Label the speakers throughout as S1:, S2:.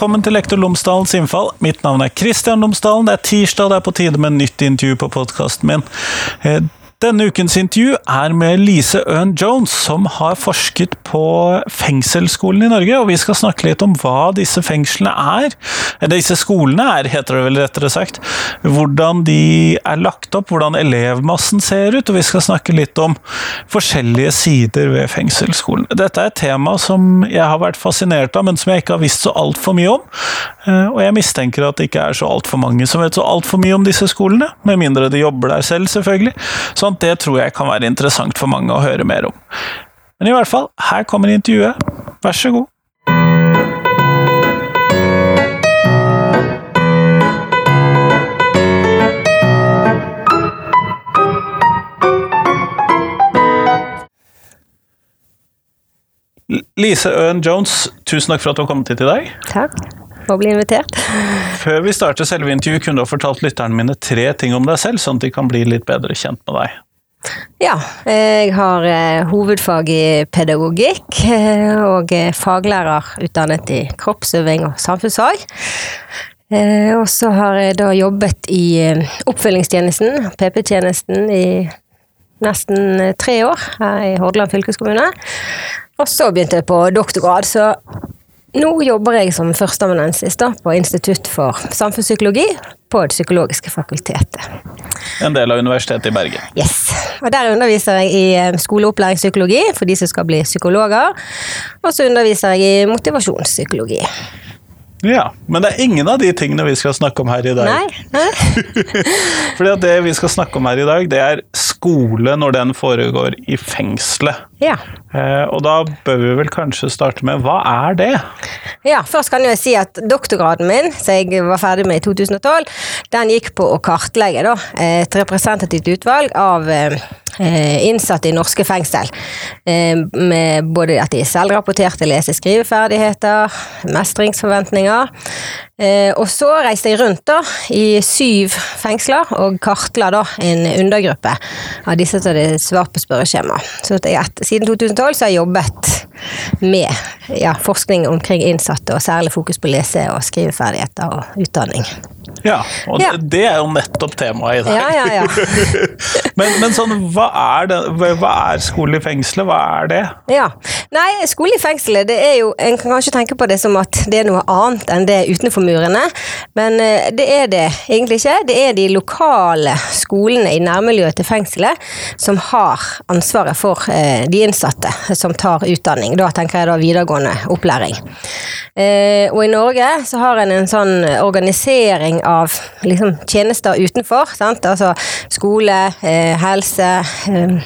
S1: Velkommen til Lektor Lomsdalens innfall. Mitt navn er Kristian Lomsdalen. Det er tirsdag, det er på tide med nytt intervju på podkasten min. Denne ukens intervju er med Lise Øhn Jones, som har forsket på fengselsskolen i Norge. Og vi skal snakke litt om hva disse fengslene er. Eller disse skolene er, heter det vel rettere sagt. Hvordan de er lagt opp, hvordan elevmassen ser ut. Og vi skal snakke litt om forskjellige sider ved fengselsskolen. Dette er et tema som jeg har vært fascinert av, men som jeg ikke har visst så altfor mye om. Eh, og jeg mistenker at det ikke er så altfor mange som vet så altfor mye om disse skolene. Med mindre de jobber der selv, selvfølgelig. Så sånt, det tror jeg kan være interessant for mange å høre mer om. Men i hvert fall, her kommer intervjuet. Vær så god. Lise Øen Jones, tusen takk for at du har kommet hit i dag.
S2: Takk for å bli invitert.
S1: Før vi starter selve intervjuet, kunne du ha fortalt lytterne mine tre ting om deg selv, sånn at de kan bli litt bedre kjent med deg.
S2: Ja, jeg har eh, hovedfag i pedagogikk eh, og faglærer utdannet i kroppsøving og samfunnsfag. Eh, og så har jeg da jobbet i oppfølgingstjenesten, PP-tjenesten, i nesten tre år her i Hordaland fylkeskommune. Og så begynte jeg på doktorgrad, så nå jobber jeg som førsteamanuensis på Institutt for samfunnspsykologi på Det psykologiske fakultetet.
S1: En del av Universitetet i Bergen.
S2: Yes. Og Der underviser jeg i eh, skoleopplæringspsykologi for de som skal bli psykologer. Og så underviser jeg i motivasjonspsykologi.
S1: Ja, Men det er ingen av de tingene vi skal snakke om her i dag.
S2: Nei, nei.
S1: Fordi at det vi skal snakke om her i dag, det er skole når den foregår i fengselet.
S2: Ja.
S1: Eh, og da bør vi vel kanskje starte med hva er det?
S2: Ja, først kan jeg si at doktorgraden min, som jeg var ferdig med i 2012, den gikk på å kartlegge da, et representativt utvalg av eh, innsatte i norske fengsel. Eh, med både at de selvrapporterte lese- skriveferdigheter, mestringsforventninger. Eh, og så reiste jeg rundt da, i syv fengsler og kartla da en undergruppe av disse som hadde svart på spørreskjema. Så jeg, siden 2012 så har jeg jobbet med ja, forskning omkring innsatte, og særlig fokus på lese- og skriveferdigheter og utdanning.
S1: Ja, og ja. det er jo nettopp temaet i dag.
S2: Ja, ja, ja.
S1: men, men sånn, hva er, det, hva er skole i fengselet? Hva er det?
S2: Ja, Nei, skole i fengselet, det er jo En kan kanskje tenke på det som at det er noe annet enn det utenfor murene, men eh, det er det egentlig ikke. Det er de lokale skolene i nærmiljøet til fengselet som har ansvaret for eh, de innsatte som tar utdanning. Da tenker jeg da videregående opplæring. Eh, og i Norge så har en en sånn organisering av liksom, tjenester utenfor. Sant? Altså skole, eh, helse eh,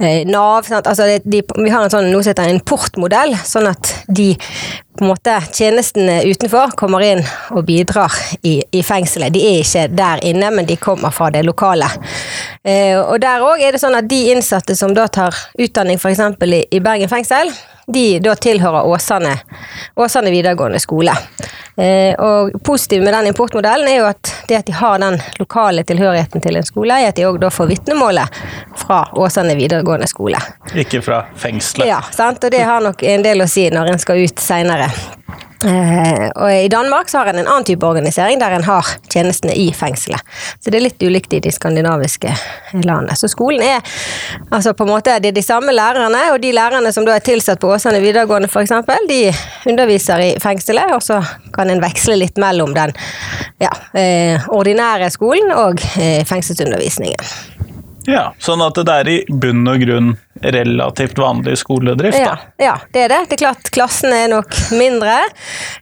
S2: eh Nav. Altså, de, vi har en sånn, noe som heter en portmodell, sånn at de på en måte, tjenestene utenfor kommer inn og bidrar i, i fengselet. De er ikke der inne, men de kommer fra det lokale. Eh, og der òg er det sånn at de innsatte som da tar utdanning f.eks. I, i Bergen fengsel, de da tilhører Åsane, Åsane videregående skole. Eh, og positivt med den importmodellen er jo at det at de har den lokale tilhørigheten til en skole, er at de òg da får vitnemålet fra Åsane videregående skole.
S1: Ikke fra fengselet.
S2: Ja, sant? og det har nok en del å si når en skal ut seinere. Eh, og I Danmark så har en en annen type organisering, der en har tjenestene i fengselet. Så det er litt ulikt i de skandinaviske landene. Så skolen er altså på en måte det er de samme lærerne, og de lærerne som da er tilsatt på Åsane videregående f.eks., de underviser i fengselet, og så kan en veksle litt mellom den ja, eh, ordinære skolen og eh, fengselsundervisningen.
S1: Ja, Sånn at det er i bunn og grunn relativt vanlig skoledrift?
S2: Ja, ja, det er det. Det er klart Klassen er nok mindre.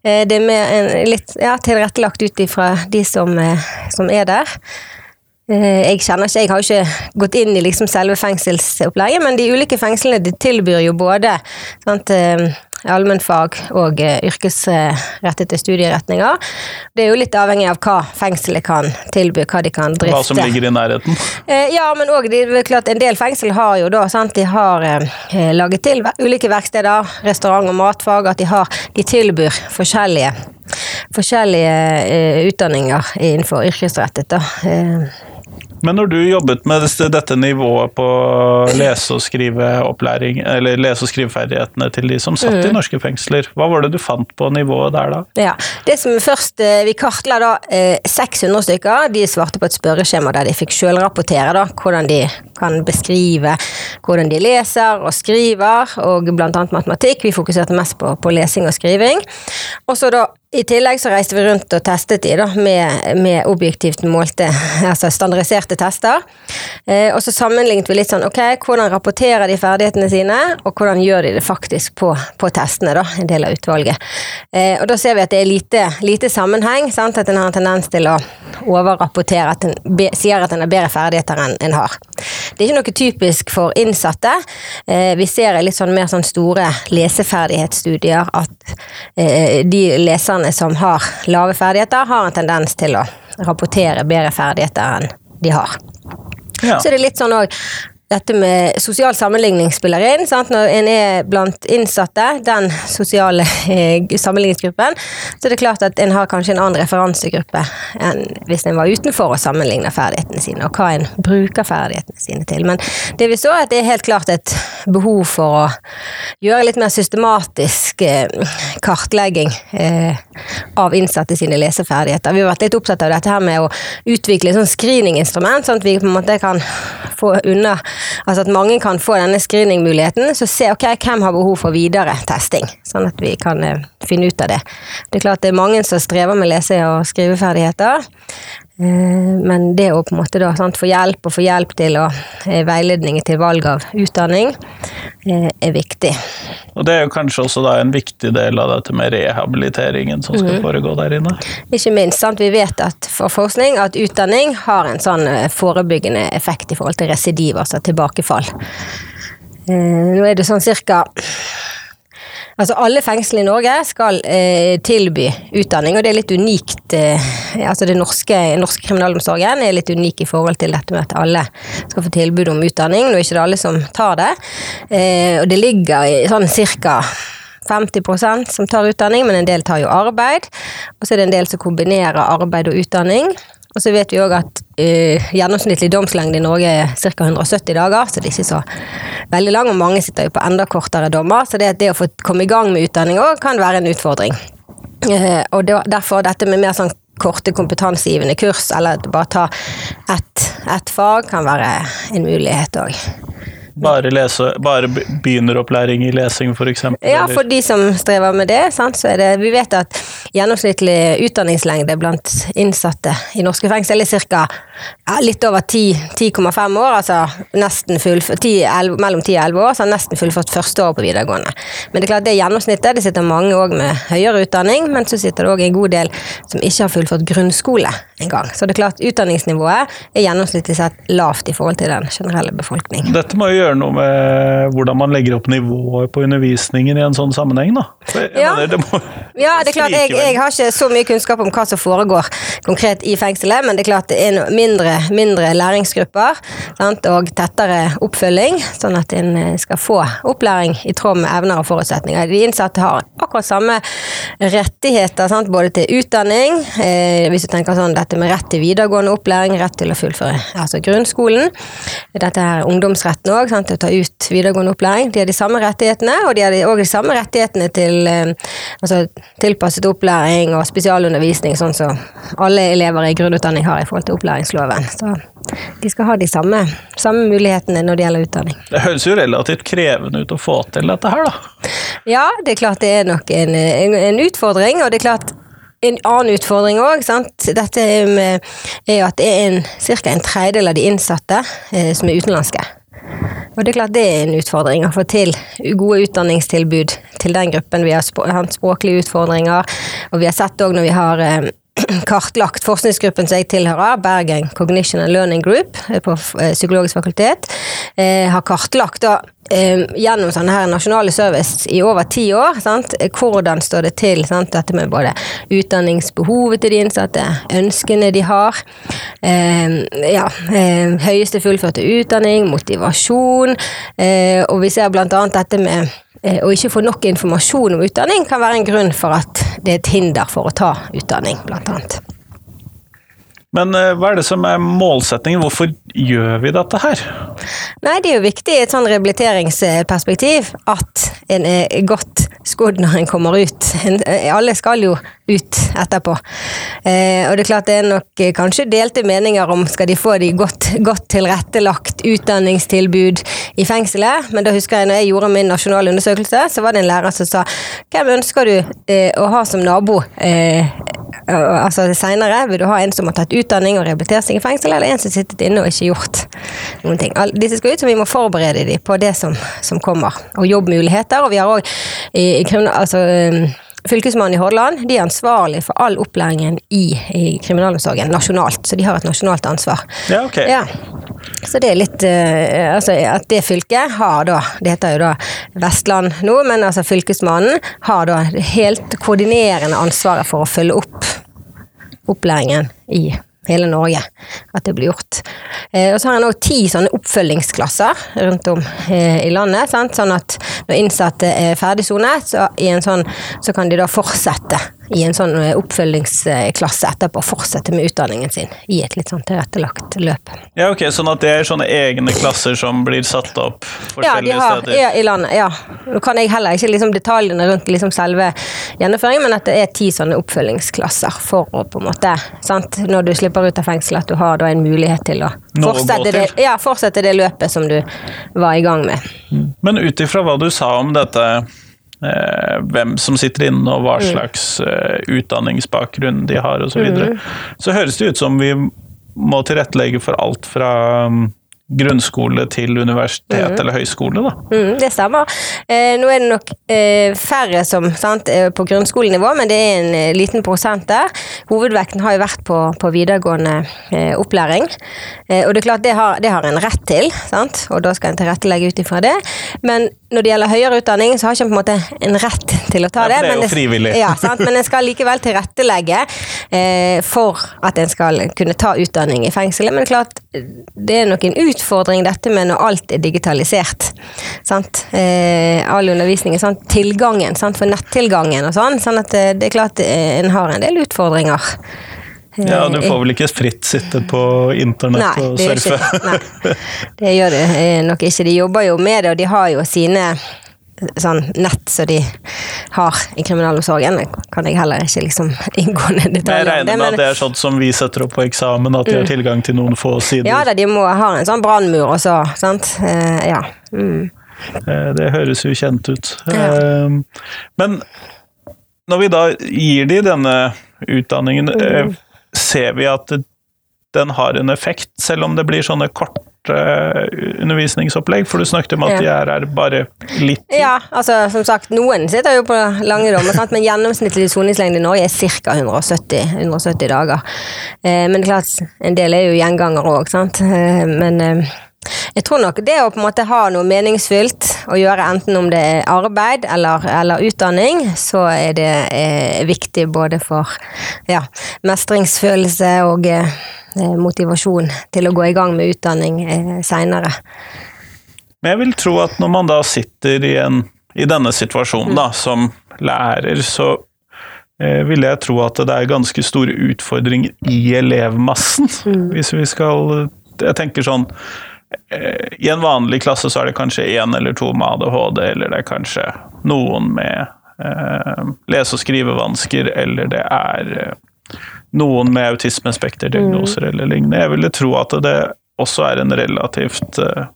S2: Eh, det er mer, litt ja, tilrettelagt ut ifra de som, eh, som, er der. Eh, jeg kjenner ikke, jeg har ikke gått inn i liksom selve fengselsopplegget, men de ulike fengslene de tilbyr jo både sant, allmennfag og uh, yrkesrettede studieretninger. Det er jo litt avhengig av hva fengselet kan tilby, hva de kan drifte.
S1: Hva som ligger i nærheten?
S2: Uh, ja, men òg en del fengsel har jo da sant, de har uh, laget til ulike verksteder, restaurant- og matfag, at de, har, de tilbyr forskjellige, forskjellige utdanninger innenfor yrkesrettet. da.
S1: Men når du jobbet med dette nivået på lese- og skriveopplæring, eller lese- og skriveferdighetene til de som satt mm. i norske fengsler, hva var det du fant på nivået der da?
S2: Ja, det som først, eh, Vi kartla da 600 eh, stykker. De svarte på et spørreskjema der de fikk sjølrapportere da, hvordan de kan beskrive hvordan de leser og skriver, og annet matematikk. Vi fokuserte mest på, på lesing og skriving. Og så da i tillegg så reiste vi rundt og testet de da, med, med objektivt målte, altså standardiserte tester. Eh, og så sammenlignet vi litt sånn ok, hvordan rapporterer de ferdighetene sine, og hvordan gjør de det faktisk på, på testene, da, en del av utvalget. Eh, og da ser vi at det er lite, lite sammenheng, sant? at en har en tendens til å overrapportere, at en sier at en har bedre ferdigheter enn en har. Det er ikke noe typisk for innsatte. Eh, vi ser i litt sånn mer sånn store leseferdighetsstudier at eh, de leserne som har lave ferdigheter, har en tendens til å rapportere bedre ferdigheter enn de har. Ja. Så det er litt sånn òg dette med sosial sammenligning spiller inn. Sant? Når en er blant innsatte, den sosiale eh, sammenligningsgruppen, så er det klart at en har kanskje en annen referansegruppe enn hvis en var utenfor og sammenligna ferdighetene sine, og hva en bruker ferdighetene sine til. Men det vi så, er at det er helt klart et behov for å gjøre litt mer systematisk eh, kartlegging eh, av innsatte sine leseferdigheter. Vi har vært litt opptatt av dette her med å utvikle sånn screeninginstrument, sånn at vi på en måte kan få unna Altså at mange kan få denne screeningmuligheten, så se ok, hvem har behov for videre testing. Sånn at vi kan uh, finne ut av det. Det er klart det er mange som strever med lese- og skriveferdigheter. Uh, men det å på en måte da sant, få hjelp og få hjelp til å uh, veiledning til valg av utdanning er viktig.
S1: Og det er jo kanskje også da en viktig del av dette med rehabiliteringen som skal mm. foregå der inne?
S2: Ikke minst. Sant? Vi vet at for forskning at utdanning har en sånn forebyggende effekt i forhold til residiv, altså tilbakefall. Nå er det sånn cirka Altså alle fengsler i Norge skal eh, tilby utdanning, og det er litt unikt. Eh, altså det norske, norske kriminalomsorgen er litt unik i forhold til dette med at alle skal få tilbud om utdanning. Nå er ikke det alle som tar det. Eh, og det ligger i sånn cirka 50% som tar utdanning, men en del tar jo arbeid. Og så er det en del som kombinerer arbeid og utdanning. Og så vet vi òg at uh, gjennomsnittlig domslengde i Norge er ca. 170 dager, så det er ikke så veldig lang, og mange sitter jo på enda kortere dommer. Så det, det å få komme i gang med utdanning òg kan være en utfordring. Uh, og det, derfor dette med mer sånn korte kompetansegivende kurs, eller bare ta ett et fag, kan være en mulighet òg.
S1: Bare, lese, bare begynneropplæring i lesing, f.eks.?
S2: Ja, for de som strever med det. Sant, så er det Vi vet at gjennomsnittlig utdanningslengde blant innsatte i norske fengsel er ca. Ja, litt over 10,5 år, altså nesten full, 10, 11, mellom 10 og 11 år, så har nesten fullført første året på videregående. Men det er klart det gjennomsnittet. Det sitter mange òg med høyere utdanning, men så sitter det òg en god del som ikke har fullført grunnskole engang. Så det er klart utdanningsnivået er gjennomsnittlig sett lavt i forhold til den generelle befolkning.
S1: Dette må jo gjøre noe med hvordan man legger opp nivået på undervisningen i en sånn sammenheng, da.
S2: Ja. Mener, det må, ja, det er klart, jeg, jeg, har ikke så mye kunnskap om hva som foregår konkret i fengselet, men det er klart det er mindre, mindre læringsgrupper sant? og tettere oppfølging, sånn at en eh, skal få opplæring i tråd med evner og forutsetninger. De innsatte har akkurat samme rettigheter, sant? både til utdanning, eh, hvis du tenker sånn dette med rett til videregående opplæring, rett til å fullføre altså grunnskolen, dette er ungdomsretten òg, til å ta ut videregående opplæring. De har de samme rettighetene, og de har òg de samme rettighetene til eh, altså, tilpasset opplæring og spesialundervisning, sånn som alle elever i grunnutdanning har i forhold til opplæringsloven. Så de skal ha de samme, samme mulighetene når det gjelder utdanning.
S1: Det høres jo relativt krevende ut å få til dette her, da?
S2: Ja, det er klart det er nok en, en, en utfordring, og det er klart en annen utfordring òg, dette er, er at det er ca. en tredjedel av de innsatte eh, som er utenlandske. Og det er klart det er en utfordring å få til gode utdanningstilbud til den gruppen. Vi har hatt språklige utfordringer, og vi har sett òg når vi har eh, kartlagt forskningsgruppen som jeg tilhører, Bergen Cognition and Learning Group eh, på eh, Psykologisk fakultet, eh, har kartlagt da, gjennom sånne her nasjonale service i over ti år. Sant? Hvordan står det til? Sant? Dette med både utdanningsbehovet til de innsatte, ønskene de har, ja, høyeste fullførte utdanning, motivasjon, og vi ser blant annet dette med å ikke få nok informasjon om utdanning kan være en grunn for at det er et hinder for å ta utdanning, blant annet.
S1: Men eh, hva er det som er målsettingen? Hvorfor gjør vi dette her?
S2: Nei, Det er jo viktig i et sånn rehabiliteringsperspektiv at en er godt skodd når en kommer ut. En, alle skal jo ut etterpå. Eh, og det er klart det er nok eh, kanskje delte meninger om skal de få de godt, godt tilrettelagt utdanningstilbud i fengselet, men da husker jeg når jeg gjorde min nasjonale undersøkelse, så var det en lærer som sa hvem ønsker du eh, å ha som nabo eh, altså senere? Vil du ha en som har tatt utdanning og rehabilitert seg i fengsel, eller en som sittet inne og ikke gjort noen ting? Disse skal ut, så vi må forberede dem på det som, som kommer. Og jobbmuligheter. Og vi har òg i, i altså, Fylkesmannen i Hordaland de er ansvarlig for all opplæringen i, i kriminalomsorgen nasjonalt. Så de har et nasjonalt ansvar.
S1: Ja, ok.
S2: Ja. Så det er litt uh, Altså at det fylket har da Det heter jo da Vestland nå, men altså fylkesmannen har da helt koordinerende ansvaret for å følge opp opplæringen i hele Norge. At det blir gjort. Eh, og så har en òg ti sånne oppfølgingsklasser rundt om eh, i landet. Sant? Sånn at når innsatte er ferdig sonet, så, sånn, så kan de da fortsette i en sånn eh, oppfølgingsklasse etterpå fortsette med utdanningen sin i et litt sånn tilrettelagt løp.
S1: Ja, ok, Sånn at det er sånne egne klasser som blir satt opp forskjellige
S2: ja, har,
S1: steder?
S2: Ja, i landet. ja. Nå kan jeg heller ikke liksom detaljene rundt liksom selve gjennomføringen, men at det er ti sånne oppfølgingsklasser for å på en måte sant? Når du slipper ut av fengsel, at du har da en mulighet til å fortsette det, ja, fortsette det løpet som du var i gang med.
S1: Men ut ifra hva du sa om dette eh, hvem som sitter inne og hva mm. slags eh, utdanningsbakgrunn de har osv. Så, videre. mm. så høres det ut som vi må tilrettelegge for alt fra grunnskole til universitet mm. eller høyskole, da.
S2: Mm, det stemmer. Eh, nå er det nok eh, færre som sant, på grunnskolenivå, men det er en eh, liten prosent der. Hovedvekten har jo vært på, på videregående eh, opplæring. Eh, og det er klart, det har, det har en rett til, sant? og da skal en tilrettelegge ut ifra det. Men når det gjelder høyere utdanning, så har ikke en på en måte en rett til å ta
S1: det.
S2: Ja,
S1: det er
S2: jo
S1: frivillig.
S2: Ja, men en skal likevel tilrettelegge eh, for at en skal kunne ta utdanning i fengselet. Men klart, det er nok en utfordring dette med når alt er digitalisert. Sant? Eh, all undervisning er sånn tilgangen, sant? for nettilgangen og sånn. sånn at eh, det er klart eh, en har en del utfordringer.
S1: Ja, du får vel ikke fritt sitte på internett nei, og surfe?
S2: Nei, det gjør det nok ikke. De jobber jo med det, og de har jo sine sånn nett som de har i kriminalomsorgen. kan jeg heller ikke liksom inngående detaljer
S1: Jeg regner med at det er sånn som vi setter opp på eksamen, at de har mm. tilgang til noen få sider?
S2: Ja da, de må ha en sånn brannmur også, sant. Eh, ja. Mm.
S1: Eh, det høres jo kjent ut. Ja. Eh, men når vi da gir de denne utdanningen, mm ser vi at den har en effekt, selv om det blir sånne korte undervisningsopplegg? For du snakket om at de er her bare litt.
S2: Ja, altså som sagt, noen sitter jo på lange dommer, men gjennomsnittlig soningslengde i Norge er ca. 170, 170, dager. Eh, men klart, en del er jo gjengangere òg, sant. Eh, men eh, jeg tror nok det å på en måte ha noe meningsfylt å gjøre, enten om det er arbeid eller, eller utdanning, så er det er viktig både for ja, mestringsfølelse og eh, motivasjon til å gå i gang med utdanning eh, seinere.
S1: Men jeg vil tro at når man da sitter i, en, i denne situasjonen, da, som lærer, så eh, vil jeg tro at det er ganske store utfordringer i elevmassen. Mm. Hvis vi skal Jeg tenker sånn i en vanlig klasse så er det kanskje én eller to med ADHD, eller det er kanskje noen med eh, lese- og skrivevansker, eller det er eh, noen med autismespekterdiagnoser mm. eller lignende. Jeg ville tro at det også er en relativt eh,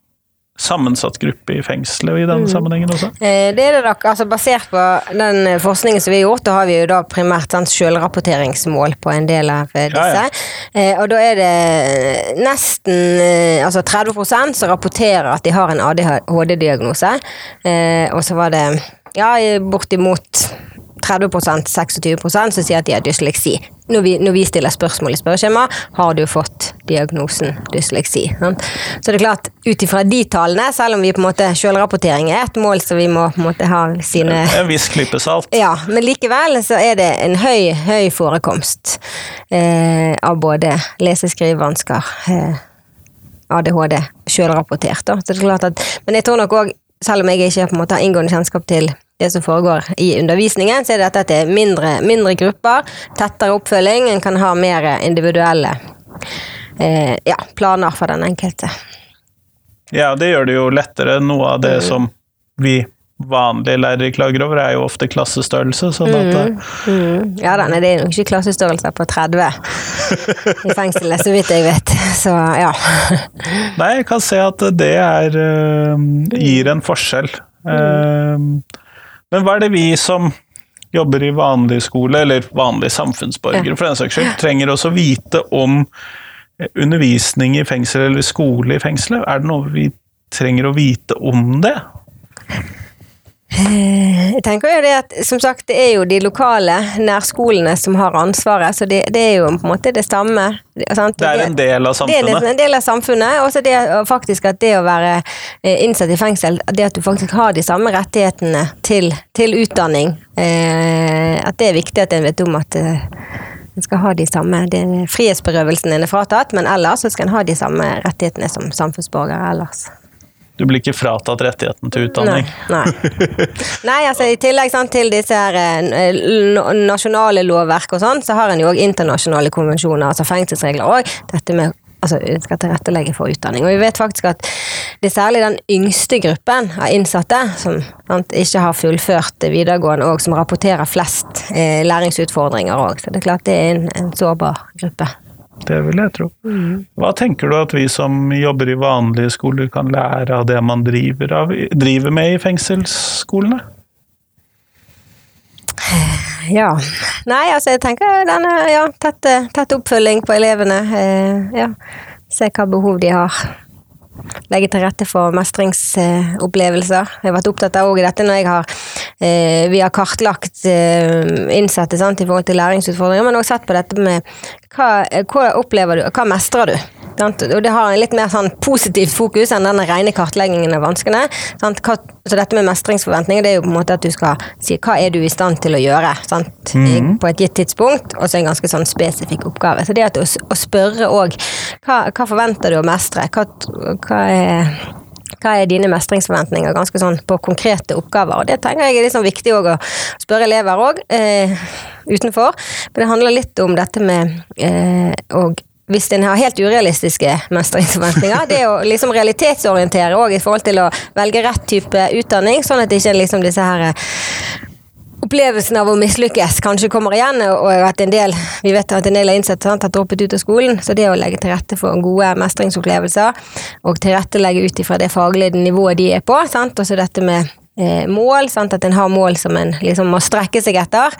S1: sammensatt gruppe i fengselet i denne mm. sammenhengen også?
S2: Eh, det er det nok. altså Basert på den eh, forskningen som vi har gjort, da har vi jo da primært sånn selvrapporteringsmål på en del av eh, disse. Ja, ja. Og da er det nesten altså 30% som rapporterer at de har en ADHD-diagnose. Og så var det ja, bortimot 30% 26% som sier at de har dysleksi. Når vi, når vi stiller spørsmål i spørreskjema, har du fått diagnosen dysleksi. Så det er klart, ut ifra de tallene, selv om vi på en måte selvrapportering er et mål så vi må på en måte ha sine
S1: En viss klype salt.
S2: Ja, men likevel så er det en høy, høy forekomst eh, av både lese-skrivevansker, eh, ADHD, selvrapportert. Men jeg tror nok òg, selv om jeg ikke på en måte har inngående kjennskap til det som foregår i undervisningen, så er det at dette er mindre, mindre grupper, tettere oppfølging, en kan ha mer individuelle eh, ja, planer for den enkelte.
S1: Ja, det gjør det jo lettere. Noe av det
S2: Mm.
S1: som vi vanlige lærere klager over, er jo ofte klassestørrelse. sånn at
S2: Mm. Mm. Ja da, nei, det er nok ikke klassestørrelser på 30 i fengselet, så vidt jeg vet. Så ja.
S1: Nei, jeg kan se at det er, uh, gir en forskjell. Eh, men hva er det vi som jobber i vanlig skole, eller vanlige samfunnsborgere
S2: Ja.
S1: for den saks skyld, trenger også vite om eh, undervisning i fengsel eller skole i fengselet? Er det noe vi trenger å vite om det?
S2: Jeg tenker jo det at, som sagt, det er jo de lokale nærskolene som har ansvaret, så det, det er jo på en måte det samme. sant?
S1: Det er en del av samfunnet?
S2: Det er en del av samfunnet, og så det faktisk at det å være eh, innsatt i fengsel, det at du faktisk har de samme rettighetene til, til utdanning, eh, at det er viktig at en vet om at eh, en skal ha de samme det, Frihetsberøvelsen din er fratatt, men ellers så skal en ha de samme rettighetene som samfunnsborgere ellers.
S1: Du blir ikke fratatt rettigheten til utdanning.
S2: Nei, nei. nei altså i tillegg sant, til disse her, eh, nasjonale lovverk og sånn, så har en jo òg internasjonale konvensjoner, altså fengselsregler òg. Dette med altså, skal tilrettelegge for utdanning. Og vi vet faktisk at det er særlig den yngste gruppen av innsatte som sant, ikke har fullført videregående og som rapporterer flest eh, læringsutfordringer òg. Så det er klart det er en, en sårbar gruppe.
S1: Det vil jeg tro. Hva tenker du at vi som jobber i vanlige skoler kan lære av det man driver, av, driver med i fengselsskolene?
S2: Ja. Nei, altså jeg tenker denne, ja, tett, eh, tett oppfølging på elevene. Eh, ja. Se hva behov de har. Legge til rette for mestringsopplevelser. Jeg har vært opptatt av dette når jeg har eh, Vi har kartlagt eh, innsatte sant, i forhold til læringsutfordringer, men også sett på dette med hva, hva opplever du, hva mestrer du? Og det har en litt mer sånn positivt fokus enn denne rene kartleggingen av vanskene. Så dette med mestringsforventninger, det er jo på en måte at du skal si hva er du i stand til å gjøre sant? I- på et gitt tidspunkt, og så en ganske sånn spesifikk oppgave. Så det å, å spørre òg hva, hva forventer du å mestre? Hva, hva er hva er dine mestringsforventninger ganske sånn på konkrete oppgaver? Og det tenker jeg er litt sånn viktig å spørre elever òg, eh, utenfor. Men det handler litt om dette med eh, og hvis en har helt urealistiske mestringsforventninger, det å liksom realitetsorientere òg i forhold til å velge rett type utdanning, sånn at ikke liksom disse her eh, Opplevelsen av å mislykkes kanskje kommer igjen, og at en del vi vet at en del av innsatte sant, har droppet ut av skolen. Så det å legge til rette for gode mestringsopplevelser, og tilrettelegge ut ifra det faglige nivået de er på, sant? og så dette med mål, sant? at en har mål som en liksom må strekke seg etter.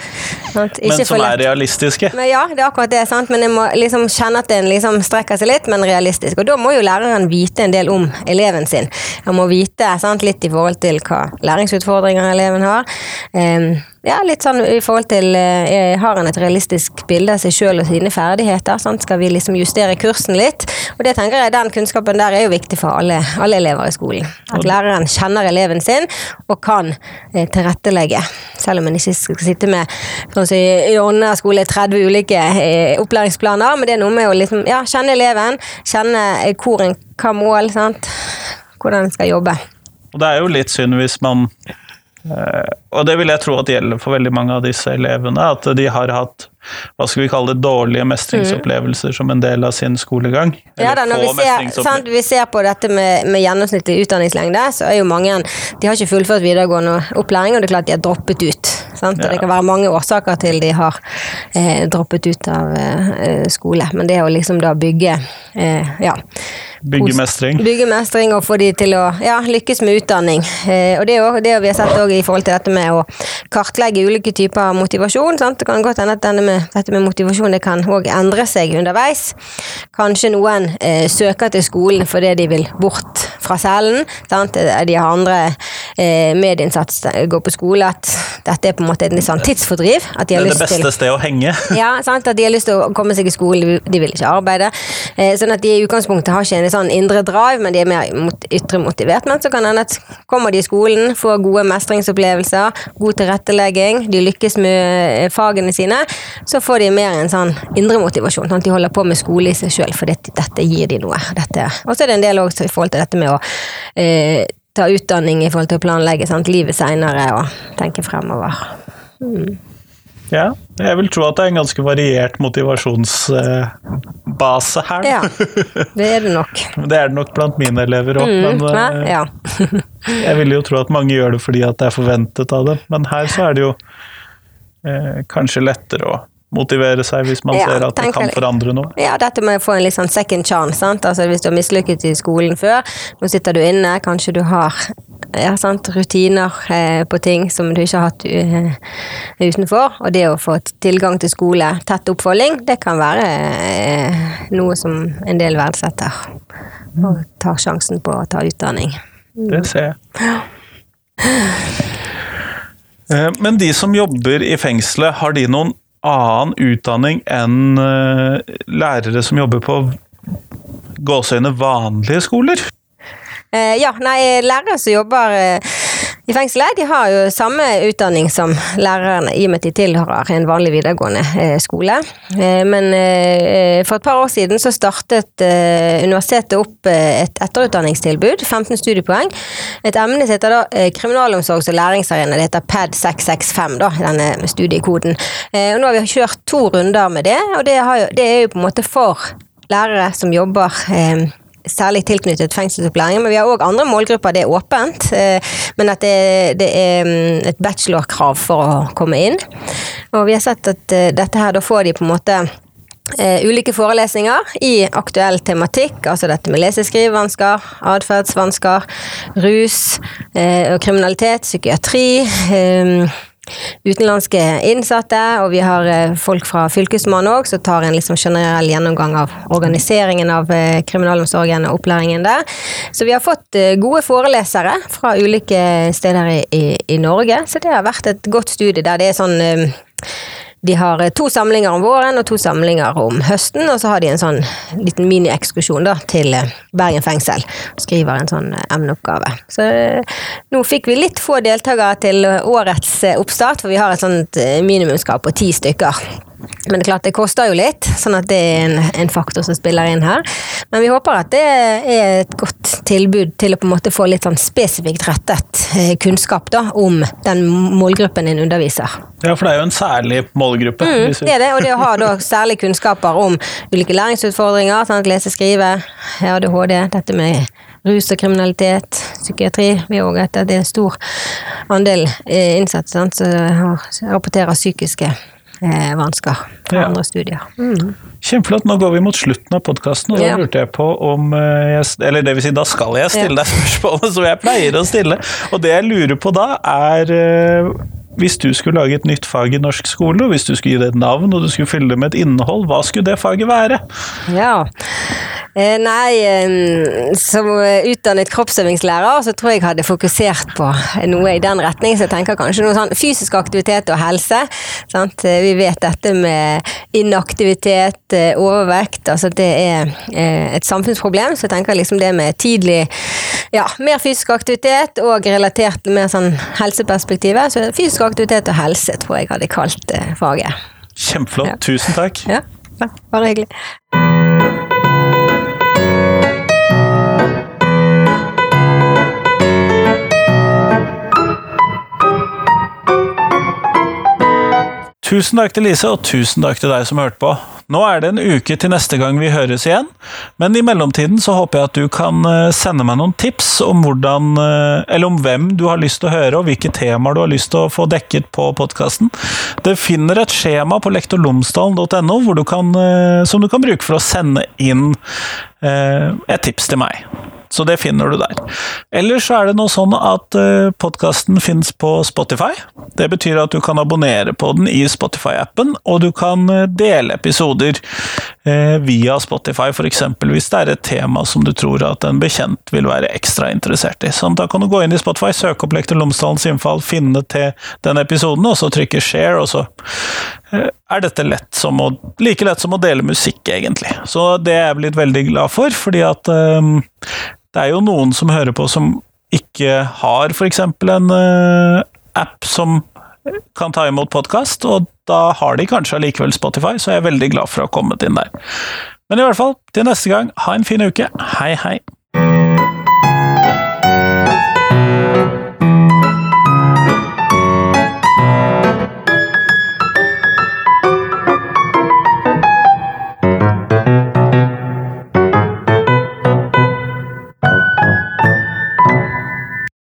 S2: Sant?
S1: Men som er realistiske.
S2: Men ja, det er akkurat det, sant? men en må liksom kjenne at en liksom strekker seg litt, men realistisk. Og da må jo læreren vite en del om eleven sin. Han må vite sant? litt i forhold til hva læringsutfordringer eleven har. Ehm, ja, litt sånn i forhold til eh, Har han et realistisk bilde av seg sjøl og sine ferdigheter? Sant? Skal vi liksom justere kursen litt? Og det tenker jeg, den kunnskapen der er jo viktig for alle, alle elever i skolen. At læreren kjenner eleven sin og kan eh, tilrettelegge. Selv om en ikke skal sitte med sånn si, i Åndene skole 30 ulike eh, opplæringsplaner, men det er noe med å liksom, ja, kjenne eleven, kjenne eh, hvor en, hva mål, sant? hvordan en skal jobbe.
S1: Og det er jo litt synd hvis man Og det vil jeg tro at gjelder for veldig mange av disse elevene, at de har hatt hva skal vi kalle det, dårlige mestringsopplevelser som en del av sin skolegang.
S2: Ja da, når vi ser, sant, vi ser på dette med, med gjennomsnittlig utdanningslengde, så er jo mange De har ikke fullført videregående opplæring, og det er klart de har droppet ut. Sant? Og
S1: Ja.
S2: det kan være mange årsaker til de har eh, droppet ut av eh, skole. Men det å liksom da bygge eh, ja,
S1: Bygge mestring.
S2: Bygge mestring og få de til å ja, lykkes med utdanning. Eh, og det, er jo- det vi har sett i forhold til dette med å kartlegge ulike typer motivasjon. Sant? Det kan godt hende at denne med, dette med motivasjon det kan også endre seg underveis. Kanskje noen eh, søker til skolen fordi de vil bort fra cellen. Sant? De har andre eh, medinnsatt, går på skole. At dette er på en måte en sånn tidsfordriv. At de
S1: Det er det beste stedet å henge.
S2: ja, sant? At de har lyst til å komme seg i skolen, de- de vil ikke arbeide. Eh, sånn at de i utgangspunktet har ikke en sånn indre drive, men de er mer mot, ytre motivert. Men så kan hende at kommer de i skolen, får gode mestringsopplevelser, god tilrettelegging, de lykkes med eh, fagene sine, så får de mer en sånn indre motivasjon. Sånn at De holder på med skole i seg sjøl, for dette, dette gir de noe. Og så er det en del også i forhold til dette med å eh, ta utdanning i forhold til å planlegge sant? livet seinere og tenke fremover.
S1: Ja, jeg vil tro at det er en ganske variert motivasjonsbase her.
S2: Ja, det er det nok.
S1: Det er det nok blant mine elever òg,
S2: Mm,
S1: men eh,
S2: ja.
S1: jeg vil jo tro at mange gjør det fordi at det er forventet av dem. Men her så er det jo eh, kanskje lettere å motivere seg hvis man
S2: Ja,
S1: ser at det kan forandre noe.
S2: Ja, dette med å få en litt sånn second chance. Sant? Altså Hvis du har mislykket i skolen før, nå sitter du inne, kanskje du har ja, sant, rutiner eh, på ting som du ikke har hatt eh, utenfor. Og det å få tilgang til skole, tett oppfølging, det kan være eh, noe som en del verdsetter. Og tar sjansen på å ta utdanning.
S1: Det ser jeg. Ja. Men de som jobber i fengselet, har de noen annen utdanning enn eh, lærere som jobber på gåseøyne vanlige skoler?
S2: Eh, ja, nei, lærere som jobber eh, i fengselet, de har jo samme utdanning som lærerne, i og med at de tilhører en vanlig videregående eh, skole. Eh, men eh, for et par år siden så startet universitetet opp et etterutdanningstilbud, 15 studiepoeng. Et emne som heter da kriminalomsorgs- og læringsarena, det heter PAD 665, da, denne studiekoden. Og nå har vi kjørt to runder med det, og det, jo, det er jo på en måte for lærere som jobber særlig tilknyttet fengselsopplæring, men vi har òg andre målgrupper. Det er åpent, eh, men at det, det er mm, et bachelorkrav for å komme inn. Og vi har sett at eh, dette her, da får de på en måte Uh, ulike forelesninger i aktuell tematikk, altså dette med lese-skrivevansker, atferdsvansker, rus uh, kriminalitet, psykiatri. Eh, utenlandske innsatte, og vi har eh, folk fra Fylkesmannen òg som tar en liksom generell gjennomgang av organiseringen av eh, kriminalomsorgen og opplæringen der. Så vi har fått eh, gode forelesere fra ulike steder i, i, i Norge, så det har vært et godt studie der det er sånn de har eh, to samlinger om våren og to samlinger om høsten, og så har de en sånn liten miniekskursjon til eh, Bergen fengsel. Skriver en sånn eh, emneoppgave. Så nå fikk vi litt få deltakere til årets oppstart, for vi har et sånt minimumskrav på ti stykker. Men det er klart det koster jo litt, sånn at det er en, en faktor som spiller inn her. Men vi håper at det er et godt tilbud til å på en måte få litt sånn spesifikt rettet eh, kunnskap da, om den målgruppen din underviser.
S1: Ja, for det er jo en særlig målgruppe.
S2: Mm, det er det, og det å ha da særlig kunnskaper om ulike læringsutfordringer, sånn at lese, skrive, ADHD, dette med rus og kriminalitet, psykiatri. Vi også at det er en stor andel eh, innsatte som rapporterer psykiske eh, vansker fra
S1: Ja.
S2: andre studier. Mm.
S1: Kjempeflott. Nå går vi mot slutten av podkasten, og da
S2: Ja.
S1: lurte jeg på om eh, jeg, Eller det vil si, da skal jeg stille deg spørsmålet som jeg pleier å stille. Og det jeg lurer på da, er eh, hvis du skulle lage et nytt fag i norsk skole, og hvis du skulle gi det et navn og du skulle fylle det med et innhold, hva skulle det faget være?
S2: Ja. Eh, nei, eh, som utdannet kroppsøvingslærer så tror jeg hadde fokusert på noe i den retning. Så jeg tenker kanskje noe sånn fysisk aktivitet og helse. Sant? Eh, Vi vet dette med inaktivitet, eh, overvekt. Altså det er eh, et samfunnsproblem. Så jeg tenker liksom det med tidlig ja, mer fysisk aktivitet og relatert til mer sånn helseperspektivet. Så fysisk aktivitet og helse tror jeg hadde kalt eh, faget.
S1: Kjempeflott.
S2: Ja.
S1: Tusen takk.
S2: Ja, bare hyggelig.
S1: Tusen takk til Lise, og tusen takk til deg som hørte på. Nå er det en uke til neste gang vi høres igjen, men i mellomtiden så håper jeg at du kan eh, sende meg noen tips om hvordan, eh, eller om hvem du har lyst til å høre, og hvilke temaer du har lyst til å få dekket på podkasten. Du finner et skjema på lektorlomsdalen.no eh, som du kan bruke for å sende inn et tips til meg. Så det finner du der. Ellers er det noe sånn at uh, podkasten finnes på Spotify. Det betyr at du kan abonnere på den i Spotify-appen, og du kan eh, dele episoder eh, via Spotify, f.eks. hvis det er et tema som du tror at en bekjent vil være ekstra interessert i. Sånn, da kan du gå inn i Spotify, søke opp Lektor Lomsdalens innfall, finne til den episoden, og så trykke share, og så eh, er dette lett som å, like lett som å dele musikk, egentlig. Så det er jeg blitt veldig glad for, fordi at um, det er jo noen som hører på som ikke har f.eks. en uh, app som kan ta imot podkast, og da har de kanskje allikevel Spotify, så jeg er veldig glad for å ha kommet inn der. Men i hvert fall, til neste gang, ha en fin uke. Hei, hei.